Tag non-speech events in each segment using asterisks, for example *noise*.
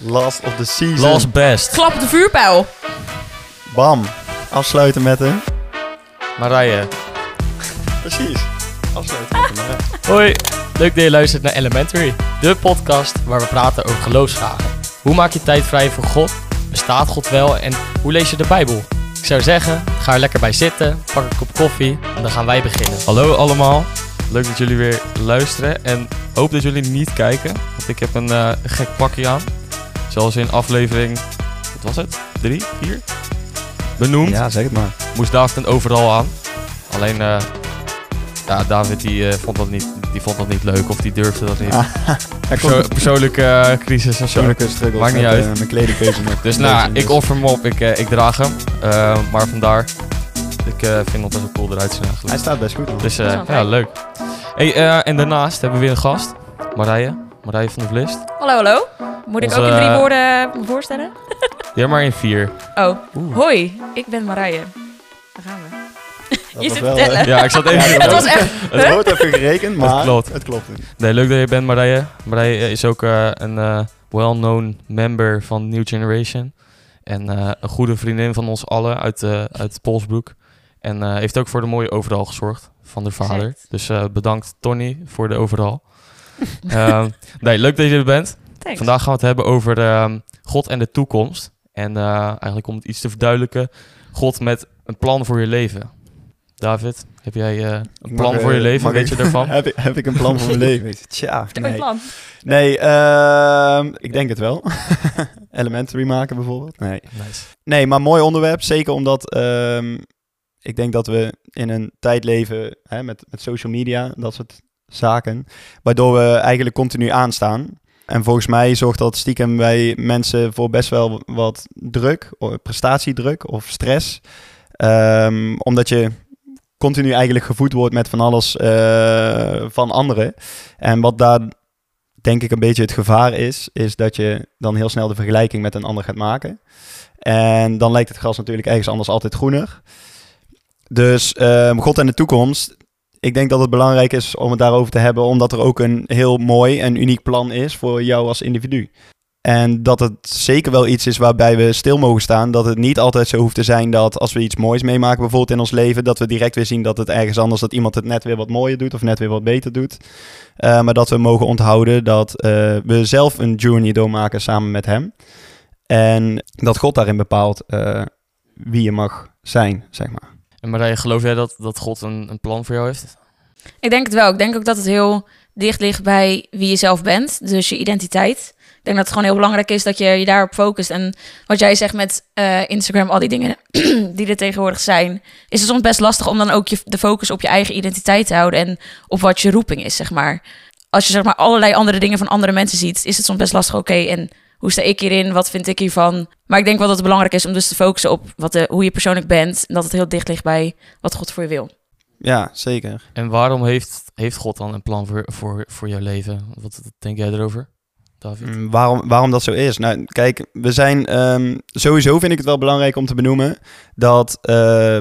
Last of the season. Last best. Klap op de vuurpijl. Bam. Afsluiten met een... Marije. Precies. Afsluiten met een... Marije. *laughs* Hoi. Leuk dat je luistert naar Elementary. De podcast waar we praten over geloofsvragen. Hoe maak je tijd vrij voor God? Bestaat God wel? En hoe lees je de Bijbel? Ik zou zeggen, ga er lekker bij zitten, pak een kop koffie en dan gaan wij beginnen. Hallo allemaal. Leuk dat jullie weer luisteren en hoop dat jullie niet kijken. Want ik heb een eh, gek pakje aan. Zoals in aflevering, wat was het? Drie, vier? Benoemd. Ja, zeg het maar. moest David een overal aan. Alleen, eh, ja, David die, eh, vond dat niet, die vond dat niet leuk of die durfde dat niet. Ah, *laughs* Hij Perso- komt persoonlijke eh, crisis of zo. persoonlijke struggles Maakt niet met, uit. mijn kledingkeuze nog. *laughs* Dus nou, ik offer hem op, ik, eh, ik draag hem. Maar vandaar, ik eh, vind het best wel cool eruit zien eigenlijk. Hij staat best goed. man. Dus eh, Dat ja, leuk. Hey, eh, en daarnaast hebben we weer een gast. Marije. Marije van der Vlist. Hallo, hallo. Moet ik Onze, ook in drie eh, woorden me voorstellen? Ja, maar in vier. *laughs* Oh, Oeh. hoi. Ik ben Marije. Daar gaan we. Dat *laughs* je zit wel, te tellen. eh, Ja, ik zat even... Ja, Het was echt... *laughs* Het wordt even gerekend, maar klopt. het klopt. Nee, leuk dat je bent, Marije. Marije is ook eh, een eh, well-known member van New Generation. En eh, een goede vriendin van ons allen uit, uit Polsbroek. En eh, heeft ook voor de mooie overal gezorgd van de vader. Dus eh, bedankt, Tony, voor de overal. Ehm, nee, leuk dat je er bent. Thanks. Vandaag gaan we het hebben over ehm, God en de toekomst. En eh, eigenlijk om het iets te verduidelijken, God met een plan voor je leven. David, heb jij eh, een Ik plan mag, voor je eh, leven? Weet ik- je ervan? *laughs* heb, ik, heb ik een plan voor mijn leven? Tja, Heb je een plan? Nee, ehm, ik denk het wel. *laughs* Elementary maken bijvoorbeeld. Nee. Nice. Nee, maar mooi onderwerp. Zeker omdat ehm, ik denk dat we in een tijd leven hè, met, met social media, dat soort zaken, waardoor we eigenlijk continu aanstaan. En volgens mij zorgt dat stiekem bij mensen voor best wel wat druk, prestatiedruk of stress. Ehm, omdat je continu eigenlijk gevoed wordt met van alles eh, van anderen. En wat daar denk ik een beetje het gevaar is, is dat je dan heel snel de vergelijking met een ander gaat maken. En dan lijkt het gras natuurlijk ergens anders altijd groener. Dus ehm, God en de toekomst. Ik denk dat het belangrijk is om het daarover te hebben, omdat er ook een heel mooi en uniek plan is voor jou als individu. En dat het zeker wel iets is waarbij we stil mogen staan. Dat het niet altijd zo hoeft te zijn dat als we iets moois meemaken, bijvoorbeeld in ons leven, dat we direct weer zien dat het ergens anders, dat iemand het net weer wat mooier doet of net weer wat beter doet. Uh, maar dat we mogen onthouden dat uh, we zelf een journey doormaken samen met hem. En dat God daarin bepaalt uh, wie je mag zijn, zeg maar. En Marije, geloof jij dat, dat God een, een plan voor jou heeft? Ik denk het wel. Ik denk ook dat het heel dicht ligt bij wie je zelf bent. Dus je identiteit. Ik denk dat het gewoon heel belangrijk is dat je je daarop focust. En wat jij zegt met uh, Instagram, al die dingen *clears throat* die er tegenwoordig zijn, is het soms best lastig om dan ook je, de focus op je eigen identiteit te houden en op wat je roeping is, zeg maar. Als je zeg maar allerlei andere dingen van andere mensen ziet, is het soms best lastig. Oké, en hoe sta ik hierin? Wat vind ik hiervan? Maar ik denk wel dat het belangrijk is om dus te focussen op wat de, hoe je persoonlijk bent. En dat het heel dicht ligt bij wat God voor je wil. Ja, zeker. En waarom heeft, heeft God dan een plan voor, voor, voor jouw leven? Wat denk jij erover, David? Mm, waarom, waarom dat zo is? Nou, kijk, we zijn um, sowieso vind ik het wel belangrijk om te benoemen dat uh,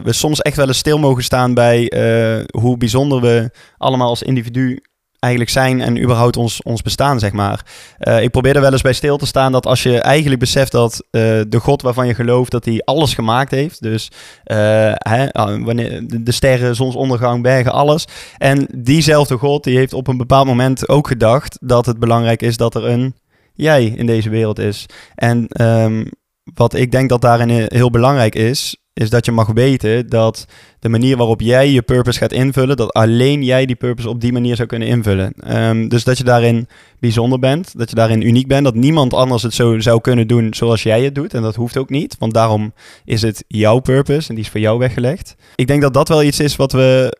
we soms echt wel eens stil mogen staan bij uh, hoe bijzonder we allemaal als individu eigenlijk zijn en überhaupt ons, ons bestaan, zeg maar. Uh, ik probeer er wel eens bij stil te staan dat als je eigenlijk beseft dat uh, de God waarvan je gelooft dat hij alles gemaakt heeft, dus uh, hè, wanneer de, sterren, zonsondergang, bergen, alles. En diezelfde God die heeft op een bepaald moment ook gedacht dat het belangrijk is dat er een jij in deze wereld is. En um, wat ik denk dat daarin heel belangrijk is, is dat je mag weten dat de manier waarop jij je purpose gaat invullen, dat alleen jij die purpose op die manier zou kunnen invullen. Um, dus dat je daarin bijzonder bent, dat je daarin uniek bent, dat niemand anders het zo zou kunnen doen zoals jij het doet. En dat hoeft ook niet, want daarom is het jouw purpose en die is voor jou weggelegd. Ik denk dat dat wel iets is wat we,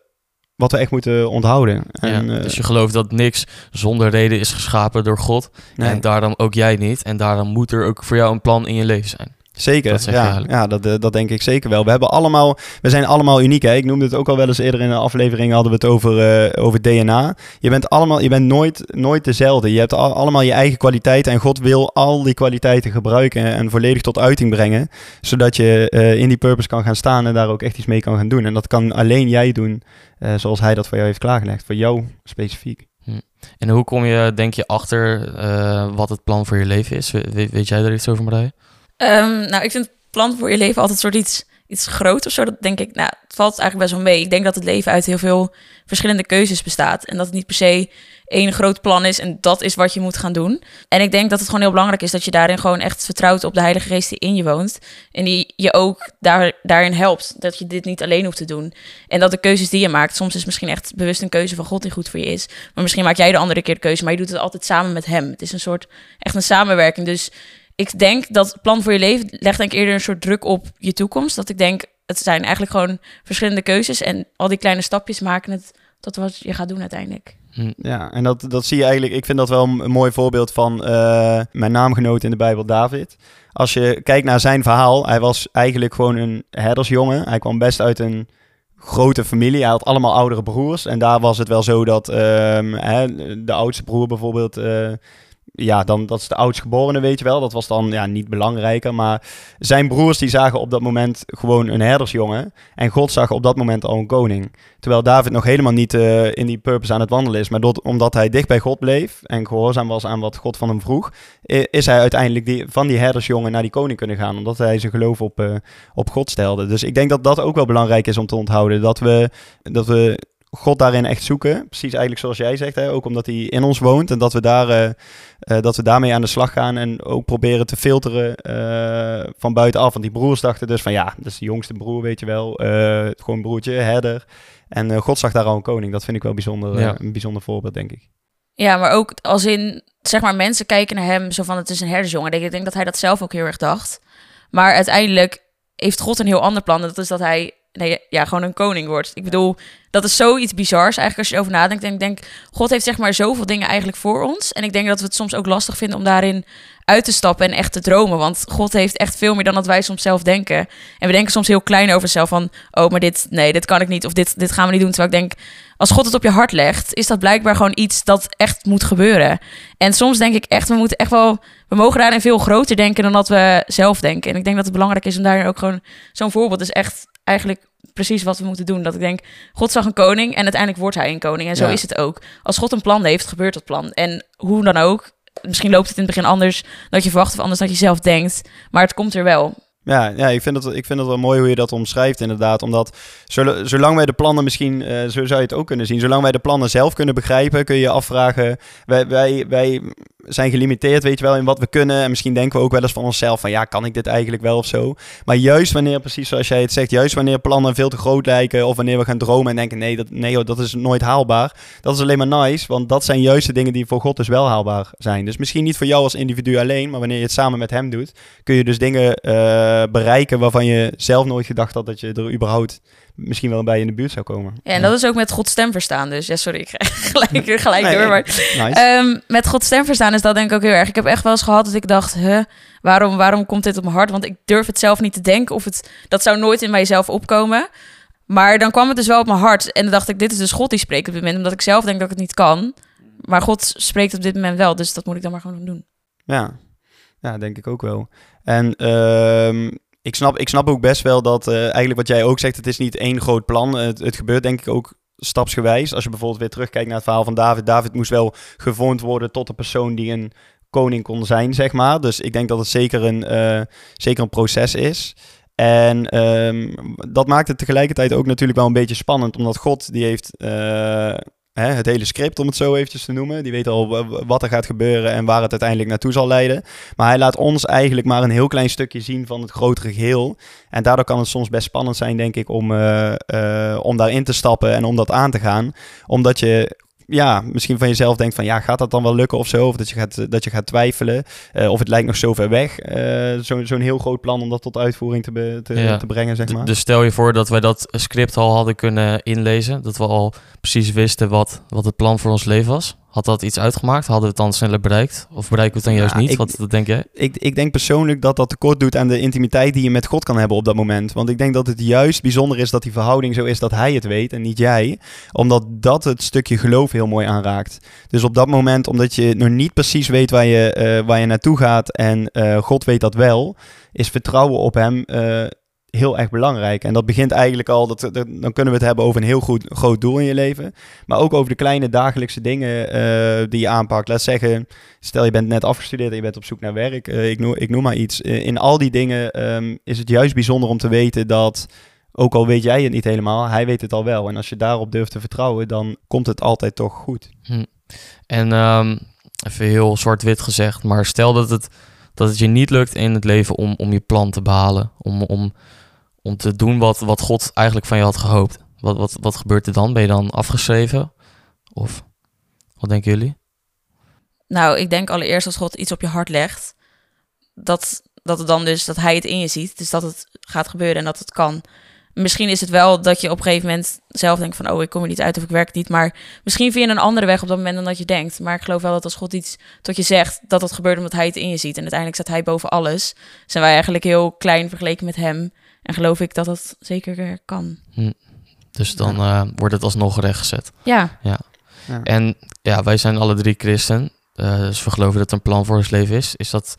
wat we echt moeten onthouden. En, ja, uh, dus je gelooft dat niks zonder reden is geschapen door God. nee. En daarom ook jij niet. En daarom moet er ook voor jou een plan in je leven zijn. Zeker, Dat ja, ja dat, eh, dat denk ik zeker wel. We, hebben allemaal, we zijn allemaal uniek. Hè? Ik noemde het ook al wel eens eerder in de aflevering, hadden we het over, uh, over DNA. Je bent, allemaal, je bent nooit, nooit dezelfde. Je hebt al, allemaal je eigen kwaliteiten en God wil al die kwaliteiten gebruiken en volledig tot uiting brengen. Zodat je uh, in die purpose kan gaan staan en daar ook echt iets mee kan gaan doen. En dat kan alleen jij doen uh, zoals hij dat voor jou heeft klaargelegd, voor jou specifiek. En hoe kom je, denk je, achter eh, wat het plan voor je leven is? We- weet jij er iets over, Marij? Ehm, nou, ik vind het plan voor je leven altijd soort iets, iets groot of zo. Dat denk ik, nou, het valt eigenlijk best wel mee. Ik denk dat het leven uit heel veel verschillende keuzes bestaat. En dat het niet per se één groot plan is en dat is wat je moet gaan doen. En ik denk dat het gewoon heel belangrijk is dat je daarin gewoon echt vertrouwt op de Heilige Geest die in je woont. En die je ook daar, daarin helpt. Dat je dit niet alleen hoeft te doen. En dat de keuzes die je maakt, soms is misschien echt bewust een keuze van God die goed voor je is. Maar misschien maak jij de andere keer de keuze, maar je doet het altijd samen met hem. Het is een soort, echt een samenwerking. Dus ik denk dat het plan voor je leven legt denk ik eerder een soort druk op je toekomst. Dat ik denk, het zijn eigenlijk gewoon verschillende keuzes. En al die kleine stapjes maken het tot wat je gaat doen uiteindelijk. Ja, en dat, dat zie je eigenlijk. Ik vind dat wel een mooi voorbeeld van eh, mijn naamgenoot in de Bijbel, David. Als je kijkt naar zijn verhaal, hij was eigenlijk gewoon een herdersjongen. Hij kwam best uit een grote familie. Hij had allemaal oudere broers. En daar was het wel zo dat ehm, hè, de oudste broer bijvoorbeeld. eh, ja, dan, dat is de oudstgeborene, weet je wel. Dat was dan ja, niet belangrijker. Maar zijn broers die zagen op dat moment gewoon een herdersjongen. En God zag op dat moment al een koning. Terwijl David nog helemaal niet eh, in die purpose aan het wandelen is. Maar doordat- omdat hij dicht bij God bleef en gehoorzaam was aan wat God van hem vroeg, is hij uiteindelijk die, van die herdersjongen naar die koning kunnen gaan. Omdat hij zijn geloof op, eh, op God stelde. Dus ik denk dat dat ook wel belangrijk is om te onthouden. Dat we, dat we God daarin echt zoeken. Precies eigenlijk zoals jij zegt, hè? ook omdat hij in ons woont. En dat we, daar, eh, eh, dat we daarmee aan de slag gaan. En ook proberen te filteren eh, van buitenaf. Want die broers dachten dus van ja, dat is de jongste broer, weet je wel. eh, gewoon een broertje, herder. En eh, God zag daar al een koning. Dat vind ik wel bijzonder, Ja. een bijzonder voorbeeld, denk ik. Ja, maar ook als in, zeg maar, mensen kijken naar hem zo van het is een herdersjongen. Ik denk dat hij dat zelf ook heel erg dacht. Maar uiteindelijk heeft God een heel ander plan. Dat is dat hij nee, ja, gewoon een koning wordt. Ik bedoel, dat is zoiets bizars eigenlijk als je erover nadenkt. En ik denk, God heeft zeg maar zoveel dingen eigenlijk voor ons. En ik denk dat we het soms ook lastig vinden om daarin uit te stappen en echt te dromen. Want God heeft echt veel meer dan dat wij soms zelf denken. En we denken soms heel klein over onszelf van... oh, maar dit, nee, dit kan ik niet. Of dit, dit gaan we niet doen. Terwijl ik denk, als God het op je hart legt... is dat blijkbaar gewoon iets dat echt moet gebeuren. En soms denk ik echt, we moeten echt wel... we mogen daarin veel groter denken dan dat we zelf denken. En ik denk dat het belangrijk is om daarin ook gewoon... zo'n voorbeeld is echt eigenlijk precies wat we moeten doen. Dat ik denk, God zag een koning en uiteindelijk wordt hij een koning. En zo Ja. is het ook. Als God een plan heeft, gebeurt dat plan. En hoe dan ook, misschien loopt het in het begin anders dan je verwacht of anders dan je zelf denkt. Maar het komt er wel. Ja, ja ik, vind het, ik vind het wel mooi hoe je dat omschrijft inderdaad. Omdat zol- zolang wij de plannen misschien, eh, zo zou je het ook kunnen zien, zolang wij de plannen zelf kunnen begrijpen, kun je je afvragen, wij, wij, wij zijn gelimiteerd, weet je wel, in wat we kunnen. En misschien denken we ook wel eens van onszelf van, ja, kan ik dit eigenlijk wel of zo? Maar juist wanneer, precies zoals jij het zegt, juist wanneer plannen veel te groot lijken, of wanneer we gaan dromen en denken, nee, dat, nee dat is nooit haalbaar. Dat is alleen maar nice, want dat zijn juist de dingen die voor God dus wel haalbaar zijn. Dus misschien niet voor jou als individu alleen, maar wanneer je het samen met hem doet, kun je dus dingen eh, bereiken waarvan je zelf nooit gedacht had dat je er überhaupt misschien wel bij in de buurt zou komen. Ja, en dat is ook met Gods stem verstaan. Dus ja, sorry, ik ga *laughs* gelijk, gelijk Nee, door. Maar Nice. Ehm, met Gods stem verstaan is dat denk ik ook heel erg. Ik heb echt wel eens gehad dat ik dacht, huh, waarom, waarom komt dit op mijn hart? Want ik durf het zelf niet te denken of het, dat zou nooit in mijzelf opkomen. Maar dan kwam het dus wel op mijn hart. En dan dacht ik, dit is dus God die spreekt op dit moment. Omdat ik zelf denk dat ik het niet kan. Maar God spreekt op dit moment wel. Dus dat moet ik dan maar gewoon doen. Ja. ja, denk ik ook wel. En ehm, ik, snap, ik snap ook best wel dat eh, eigenlijk wat jij ook zegt, het is niet één groot plan. Het, het gebeurt denk ik ook stapsgewijs. Als je bijvoorbeeld weer terugkijkt naar het verhaal van David. David moest wel gevormd worden tot de persoon die een koning kon zijn, zeg maar. Dus ik denk dat het zeker een, eh, zeker een proces is. En ehm, dat maakt het tegelijkertijd ook natuurlijk wel een beetje spannend, omdat God die heeft eh, hè, het hele script, om het zo eventjes te noemen. Die weet al wat er gaat gebeuren en waar het uiteindelijk naartoe zal leiden. Maar hij laat ons eigenlijk maar een heel klein stukje zien van het grotere geheel. En daardoor kan het soms best spannend zijn, denk ik, om, eh, eh, om daarin te stappen en om dat aan te gaan. Omdat je ja, misschien van jezelf denkt van ja, gaat dat dan wel lukken of zo? Of dat je gaat, dat je gaat twijfelen. Eh, of het lijkt nog zo ver weg. Zo- Zo'n heel groot plan om dat tot uitvoering te, be- te, Ja. te brengen, zeg maar. Dus stel je voor dat wij dat script al hadden kunnen inlezen. Dat we al precies wisten wat, wat het plan voor ons leven was. Had dat iets uitgemaakt? Hadden we het dan sneller bereikt? Of bereiken we het dan juist Ja, niet? ik- wat, wat denk jij? ik, ik denk persoonlijk dat dat tekort doet aan de intimiteit die je met God kan hebben op dat moment. Want ik denk dat het juist bijzonder is dat die verhouding zo is dat hij het weet en niet jij. Omdat dat het stukje geloof heel mooi aanraakt. Dus op dat moment, omdat je nog niet precies weet waar je, eh, waar je naartoe gaat en eh, God weet dat wel, is vertrouwen op hem eh, heel erg belangrijk. En dat begint eigenlijk al, dat, dan kunnen we het hebben over een heel goed, groot doel in je leven. Maar ook over de kleine dagelijkse dingen eh, die je aanpakt. Laat zeggen, stel je bent net afgestudeerd en je bent op zoek naar werk. eh, ik, noem, ik noem maar iets. Eh, in al die dingen ehm, is het juist bijzonder om te weten dat... Ook al weet jij het niet helemaal, hij weet het al wel. En als je daarop durft te vertrouwen, dan komt het altijd toch goed. En ehm, even heel zwart-wit gezegd, maar stel dat het, dat het je niet lukt in het leven om, om je plan te behalen. Om, om, om te doen wat, wat God eigenlijk van je had gehoopt. Wat, wat, wat gebeurt er dan? Ben je dan afgeschreven? Of wat denken jullie? Nou, ik denk allereerst als God iets op je hart legt, dat, dat het dan dus dat hij het in je ziet. Dus dat het gaat gebeuren en dat het kan. Misschien is het wel dat je op een gegeven moment zelf denkt van... oh, ik kom er niet uit of ik werk niet. Maar misschien vind je een andere weg op dat moment dan dat je denkt. Maar ik geloof wel dat als God iets tot je zegt... dat het gebeurt omdat hij het in je ziet. En uiteindelijk staat hij boven alles. Zijn wij eigenlijk heel klein vergeleken met hem. En geloof ik dat dat zeker eh, kan. Dus dan eh, wordt het alsnog rechtgezet. Ja, Ja. En ja, wij zijn alle drie christen. eh, dus we geloven dat er een plan voor ons leven is. Is dat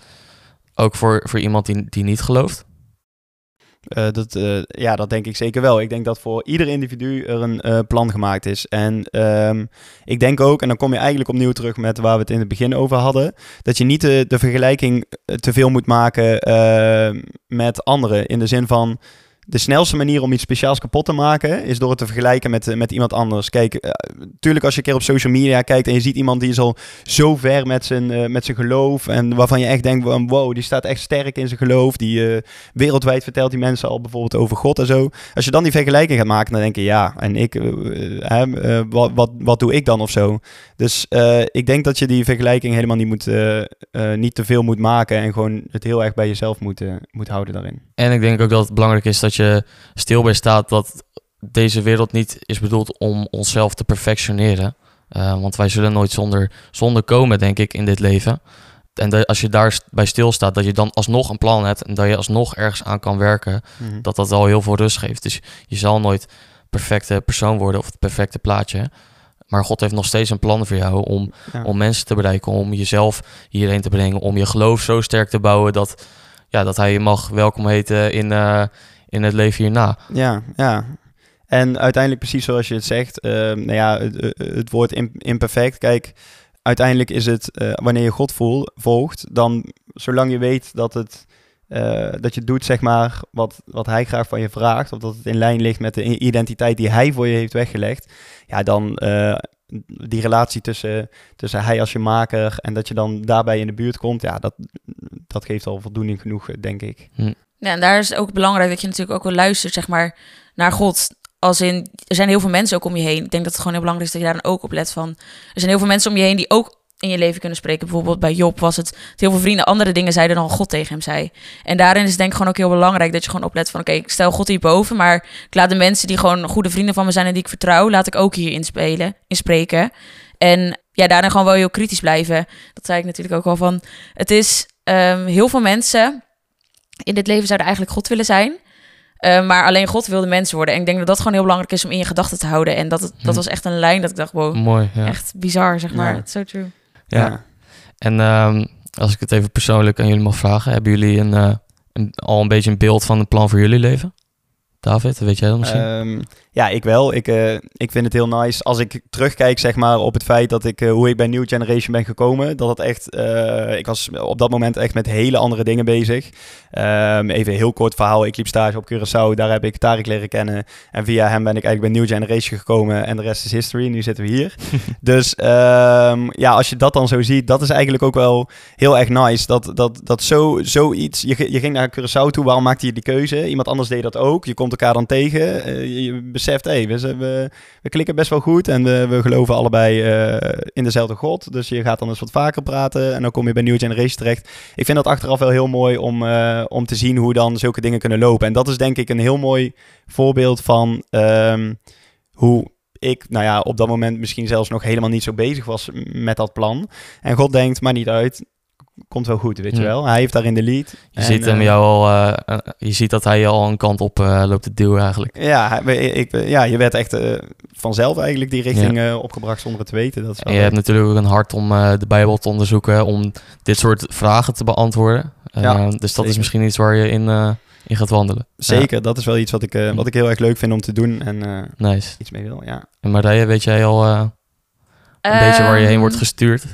ook voor, voor iemand die, die niet gelooft? Eh, dat, eh, ja, dat denk ik zeker wel. Ik denk dat voor ieder individu er een eh, plan gemaakt is. En ehm, ik denk ook, en dan kom je eigenlijk opnieuw terug met waar we het in het begin over hadden, dat je niet de, de vergelijking te veel moet maken eh, met anderen. In de zin van. De snelste manier om iets speciaals kapot te maken is door het te vergelijken met, eh, met iemand anders. Kijk, eh, tuurlijk als je een keer op social media kijkt en je ziet iemand die is al zo ver met zijn, eh, met zijn geloof en waarvan je echt denkt, wow, die staat echt sterk in zijn geloof. Die eh, wereldwijd vertelt die mensen al bijvoorbeeld over God en zo. Als je dan die vergelijking gaat maken, dan denk je, ja, en ik, eh, eh, eh, wat, wat, wat doe ik dan of zo? Dus eh, ik denk dat je die vergelijking helemaal niet, moet, eh, eh, niet te veel moet maken en gewoon het heel erg bij jezelf moet, eh, moet houden daarin. En ik denk ook dat het belangrijk is dat je stil bij staat dat deze wereld niet is bedoeld om onszelf te perfectioneren. Eh, want wij zullen nooit zonder, zonder komen, denk ik, in dit leven. En als je daar st- bij stilstaat, dat je dan alsnog een plan hebt en dat je alsnog ergens aan kan werken, Mhm. dat dat al heel veel rust geeft. Dus je zal nooit perfecte persoon worden of het perfecte plaatje. Maar God heeft nog steeds een plan voor jou om, Ja. om mensen te bereiken, om jezelf hierheen te brengen, om je geloof zo sterk te bouwen dat, ja, dat hij je mag welkom heten in, eh, in het leven hierna. Ja, ja. En uiteindelijk precies zoals je het zegt, eh, nou ja, het, eh, het woord im- imperfect. Kijk, uiteindelijk is het, eh, wanneer je God voel, volgt, dan zolang je weet dat, het, dat je doet, zeg maar, wat, wat hij graag van je vraagt, of dat het in lijn ligt met de identiteit die hij voor je heeft weggelegd, ja, dan die relatie tussen, tussen hij als je maker en dat je dan daarbij in de buurt komt, ja, dat, dat geeft al voldoening genoeg, denk ik. Ja, en daar is het ook belangrijk dat je natuurlijk ook wel luistert, zeg maar, naar God. Als in, er zijn heel veel mensen ook om je heen. Ik denk dat het gewoon heel belangrijk is dat je daar dan ook op let van. Er zijn heel veel mensen om je heen die ook in je leven kunnen spreken. Bijvoorbeeld bij Job was het dat heel veel vrienden andere dingen zeiden dan God tegen hem zei. En daarin is het denk ik gewoon ook heel belangrijk dat je gewoon oplet van... oké, ik stel God hierboven, maar ik laat de mensen die gewoon goede vrienden van me zijn... en die ik vertrouw, laat ik ook hier inspelen, inspreken. En ja, daarin gewoon wel heel kritisch blijven. Dat zei ik natuurlijk ook al van... Het is ehm, heel veel mensen in dit leven zouden eigenlijk God willen zijn... Uh, maar alleen God wilde mensen worden. En ik denk dat dat gewoon heel belangrijk is om in je gedachten te houden. En dat, het, dat Hm. was echt een lijn dat ik dacht, wow, Mooi, ja. echt bizar, zeg maar. Ja. It's so true. ja. En ehm, als ik het even persoonlijk aan jullie mag vragen, hebben jullie een, eh, een, al een beetje een beeld van het plan voor jullie leven? David, weet jij dat misschien? Ehm, ja, ik wel. Ik, eh, ik vind het heel nice als ik terugkijk zeg maar, op het feit dat ik, eh, hoe ik bij New Generation ben gekomen. Dat het echt, eh, ik was op dat moment echt met hele andere dingen bezig. Ehm, even heel kort verhaal. Ik liep stage op Curaçao. Daar heb ik Tarek leren kennen. En via hem ben ik eigenlijk bij New Generation gekomen. En de rest is history. Nu zitten we hier. *laughs* dus ehm, ja, als je dat dan zo ziet, dat is eigenlijk ook wel heel erg nice. Dat, dat, dat zo, zoiets, je, je ging naar Curaçao toe, waarom maakte je die keuze? Iemand anders deed dat ook. Je komt elkaar dan tegen. Eh, je, beseft, hé, we, we, we klikken best wel goed. En we, we geloven allebei eh, in dezelfde God. Dus je gaat dan eens wat vaker praten. En dan kom je bij New Generation terecht. Ik vind dat achteraf wel heel mooi om, eh, om te zien hoe dan zulke dingen kunnen lopen. En dat is denk ik een heel mooi voorbeeld van ehm, hoe ik, nou ja, op dat moment misschien zelfs nog helemaal niet zo bezig was met dat plan. En God denkt, maar niet uit, komt wel goed, weet je wel. Hij heeft daar in de lead. je, En, ziet hem eh, jou al, eh, eh, je ziet dat hij je al een kant op eh, loopt te duwen eigenlijk. Ja, ik, ja, je werd echt eh, vanzelf eigenlijk die richting eh, opgebracht zonder het te weten. Dat is En wel je hebt natuurlijk ook een hart om eh, de Bijbel te onderzoeken, om dit soort vragen te beantwoorden. Ja, dus dat is misschien iets waar je in, eh, je gaat wandelen. Zeker, dat is wel iets wat ik, wat ik heel erg leuk vind om te doen en eh, nice. iets mee wil. Ja. En Marije, weet jij al eh, een beetje waar je heen wordt Ehm, gestuurd?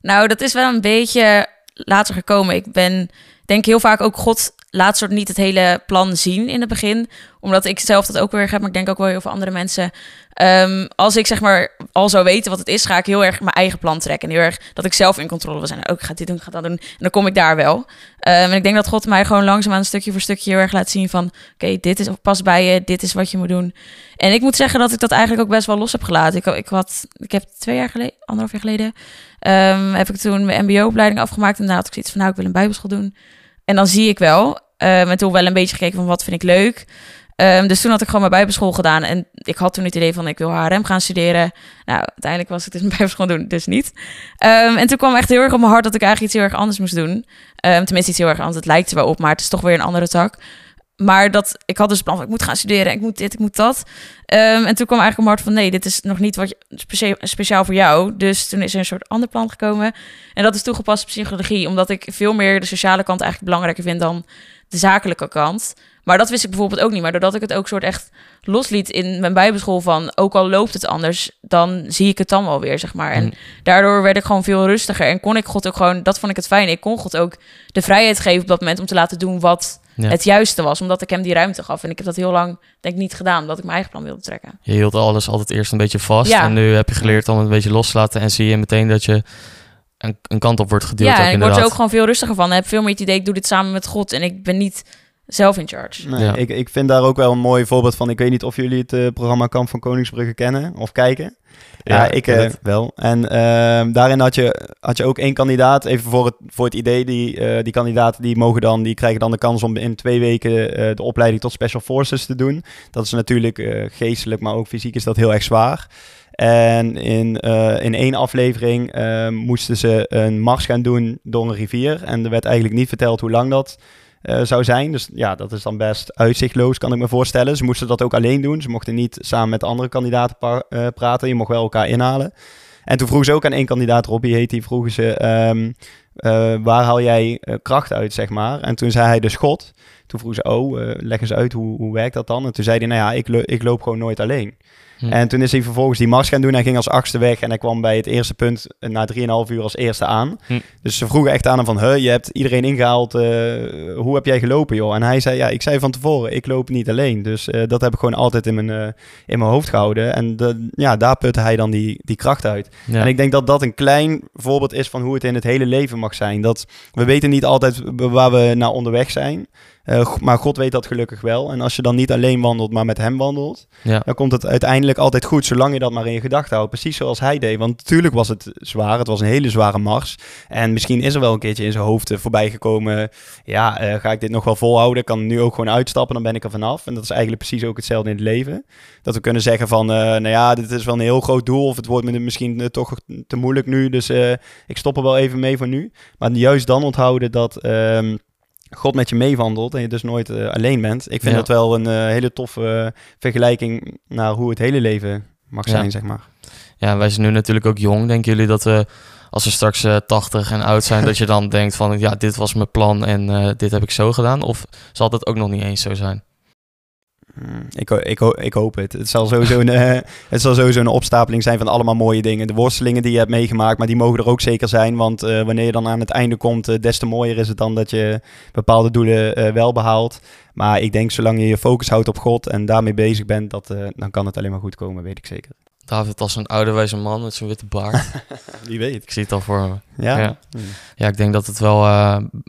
Nou, dat is wel een beetje later gekomen. Ik ben denk heel vaak ook God laat soort niet het hele plan zien in het begin. Omdat ik zelf dat ook weer heb, maar ik denk ook wel heel veel andere mensen. Ehm, als ik zeg maar al zou weten wat het is, ga ik heel erg mijn eigen plan trekken. En heel erg dat ik zelf in controle wil zijn. Ook ik ga dit doen, ik ga dat doen. En dan kom ik daar wel. Ehm, en ik denk dat God mij gewoon langzaamaan stukje voor stukje heel erg laat zien van... Oké, dit is pas bij je, dit is wat je moet doen. En ik moet zeggen dat ik dat eigenlijk ook best wel los heb gelaten. Ik, ik, had, ik heb twee jaar geleden, anderhalf jaar geleden... Ehm, heb ik toen mijn mbo-opleiding afgemaakt. En daarna had ik zoiets van, nou, ik wil een bijbelschool doen. En dan zie ik wel. Um, en toen wel een beetje gekeken van, wat vind ik leuk? Um, dus toen had ik gewoon mijn bijbelschool gedaan. En ik had toen het idee van, ik wil HRM gaan studeren. Nou, uiteindelijk was ik dus mijn *laughs* bijbelschool doen, dus niet. Um, en toen kwam echt heel erg op mijn hart dat ik eigenlijk iets heel erg anders moest doen. Um, tenminste, iets heel erg anders. Het lijkt er wel op, maar het is toch weer een andere tak. Maar dat, ik had dus het plan van, ik moet gaan studeren, ik moet dit, ik moet dat. En toen kwam eigenlijk op mijn hart van, nee, dit is nog niet wat speciaal voor jou. Dus toen is er een soort ander plan gekomen. En dat is toegepast psychologie, omdat ik veel meer de sociale kant eigenlijk belangrijker vind dan de zakelijke kant. Maar dat wist ik bijvoorbeeld ook niet. Maar doordat ik het ook soort echt losliet in mijn bijbelschool van... ook al loopt het anders, dan zie ik het dan wel weer, zeg maar. En Mm. daardoor werd ik gewoon veel rustiger. En kon ik God ook gewoon... Dat vond ik het fijn. Ik kon God ook de vrijheid geven op dat moment... om te laten doen wat Ja. het juiste was. Omdat ik hem die ruimte gaf. En ik heb dat heel lang, denk ik, niet gedaan. Omdat ik mijn eigen plan wilde trekken. Je hield alles altijd eerst een beetje vast. Ja. En nu heb je geleerd om het een beetje los te laten. En zie je meteen dat je een, een kant op wordt geduwd. ja, ook en ik word er ook gewoon veel rustiger van. Ik heb veel meer het idee, ik doe dit samen met God. En ik ben niet zelf in charge. Nee, Ja. ik, ik vind daar ook wel een mooi voorbeeld van. Ik weet niet of jullie het eh, programma Kamp van Koningsbrugge kennen of kijken. Ja, ik eh, wel. En ehm, daarin had je, had je ook één kandidaat. Even voor het, voor het idee, die, eh, die kandidaten die mogen dan, die krijgen dan de kans om in twee weken eh, de opleiding tot Special Forces te doen. Dat is natuurlijk eh, geestelijk, maar ook fysiek is dat heel erg zwaar. En in, eh, in één aflevering eh, moesten ze een mars gaan doen door een rivier. En er werd eigenlijk niet verteld hoe lang dat eh, zou zijn. Dus ja, dat is dan best uitzichtloos, kan ik me voorstellen. Ze moesten dat ook alleen doen. Ze mochten niet samen met andere kandidaten eh, praten. Je mocht wel elkaar inhalen. En toen vroegen ze ook aan één kandidaat, Robbie heet die, vroegen ze... ehm, eh, waar haal jij eh, kracht uit, zeg maar? En toen zei hij dus God. Toen vroegen ze, oh, eh, leg eens uit, hoe, hoe werkt dat dan? En toen zei hij, nou ja, ik, lo- ik loop gewoon nooit alleen. Hm. En toen is hij vervolgens die mars gaan doen. Hij ging als achtste weg en hij kwam bij het eerste punt na 3,5 uur als eerste aan. Hm. Dus ze vroegen echt aan hem van, huh, je hebt iedereen ingehaald. eh, hoe heb jij gelopen, joh? En hij zei, ja, ik zei van tevoren, ik loop niet alleen. Dus dat heb ik gewoon altijd in mijn, in mijn hoofd gehouden. En de, ja, daar putte hij dan die, die kracht uit. Ja. En ik denk dat dat een klein voorbeeld is van hoe het in het hele leven mag zijn. Dat we weten niet altijd waar we naar onderweg zijn. Eh, maar God weet dat gelukkig wel. En als je dan niet alleen wandelt, maar met hem wandelt, ja. dan komt het uiteindelijk altijd goed, zolang je dat maar in je gedachten houdt. Precies zoals hij deed. Want natuurlijk was het zwaar. Het was een hele zware mars. En misschien is er wel een keertje in zijn hoofd eh, voorbij gekomen. Ja, eh, ga ik dit nog wel volhouden? Ik kan nu ook gewoon uitstappen, dan ben ik er vanaf. En dat is eigenlijk precies ook hetzelfde in het leven. Dat we kunnen zeggen van, nou ja, dit is wel een heel groot doel. Of het wordt me misschien toch te moeilijk nu. Dus ik stop er wel even mee voor nu. Maar juist dan onthouden dat... ehm, God met je meewandelt en je dus nooit eh, alleen bent. Ik vind Ja. dat wel een eh, hele toffe eh, vergelijking naar hoe het hele leven mag Ja. zijn, zeg maar. ja, wij zijn nu natuurlijk ook jong. Denken jullie dat we, als we straks eh 80 en oud zijn, dat je dan *laughs* denkt van, ja, dit was mijn plan en dit heb ik zo gedaan? Of zal dat ook nog niet eens zo zijn? Mm, Ik, ik, ik hoop het. Het zal, sowieso een, eh, *laughs* het zal sowieso een opstapeling zijn van allemaal mooie dingen. De worstelingen die je hebt meegemaakt, maar die mogen er ook zeker zijn. Want eh, wanneer je dan aan het einde komt, eh, des te mooier is het dan dat je bepaalde doelen wel behaalt. Maar ik denk, zolang je je focus houdt op God en daarmee bezig bent, dat, dan kan het alleen maar goed komen, weet ik zeker. David als een oude wijze man met zijn witte baard. *laughs* Wie weet. ik zie het al voor me. Ja? Ja. Mm. Ja, ik denk dat het wel,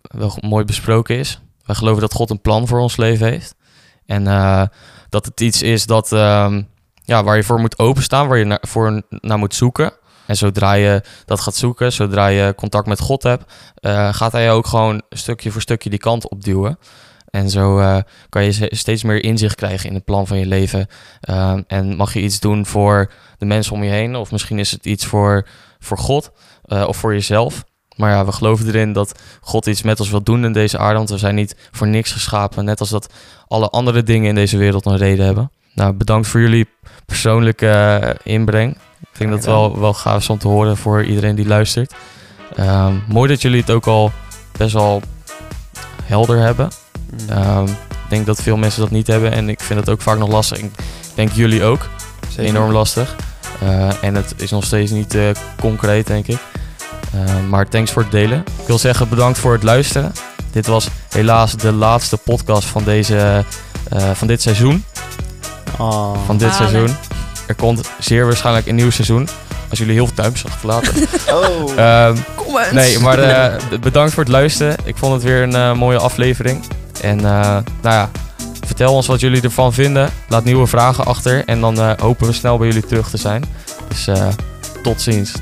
wel mooi besproken is. Wij geloven dat God een plan voor ons leven heeft. En eh, dat het iets is dat, ehm, ja, waar je voor moet openstaan, waar je voor naar moet zoeken. En zodra je dat gaat zoeken, zodra je contact met God hebt, eh, gaat hij ook gewoon stukje voor stukje die kant opduwen. En zo eh, kan je steeds meer inzicht krijgen in het plan van je leven. Ehm, en mag je iets doen voor de mensen om je heen, of misschien is het iets voor, voor God of voor jezelf. Maar ja, we geloven erin dat God iets met ons wil doen in deze aarde. Want we zijn niet voor niks geschapen. Net als dat alle andere dingen in deze wereld een reden hebben. Nou, bedankt voor jullie persoonlijke eh, inbreng. Ik denk dat het wel, wel gaaf is om te horen voor iedereen die luistert. Ehm, mooi dat jullie het ook al best wel helder hebben. Mm. Ehm, Ik denk dat veel mensen dat niet hebben en ik vind het ook vaak nog lastig. Ik denk jullie ook. Zeker. Enorm lastig. Eh, en het is nog steeds niet eh, concreet, denk ik. Eh, maar thanks voor het delen. Ik wil zeggen bedankt voor het luisteren. Dit was helaas de laatste podcast van, deze, eh, van dit seizoen. Oh. Van dit seizoen. Er komt zeer waarschijnlijk een nieuw seizoen. Als jullie heel veel duimpjes achterlaten. *laughs* Oh. Ehm Comments. nee, maar eh, *laughs* bedankt voor het luisteren. Ik vond het weer een mooie aflevering. En eh, nou ja, vertel ons wat jullie ervan vinden. Laat nieuwe vragen achter. En dan eh, hopen we snel bij jullie terug te zijn. Dus eh, tot ziens.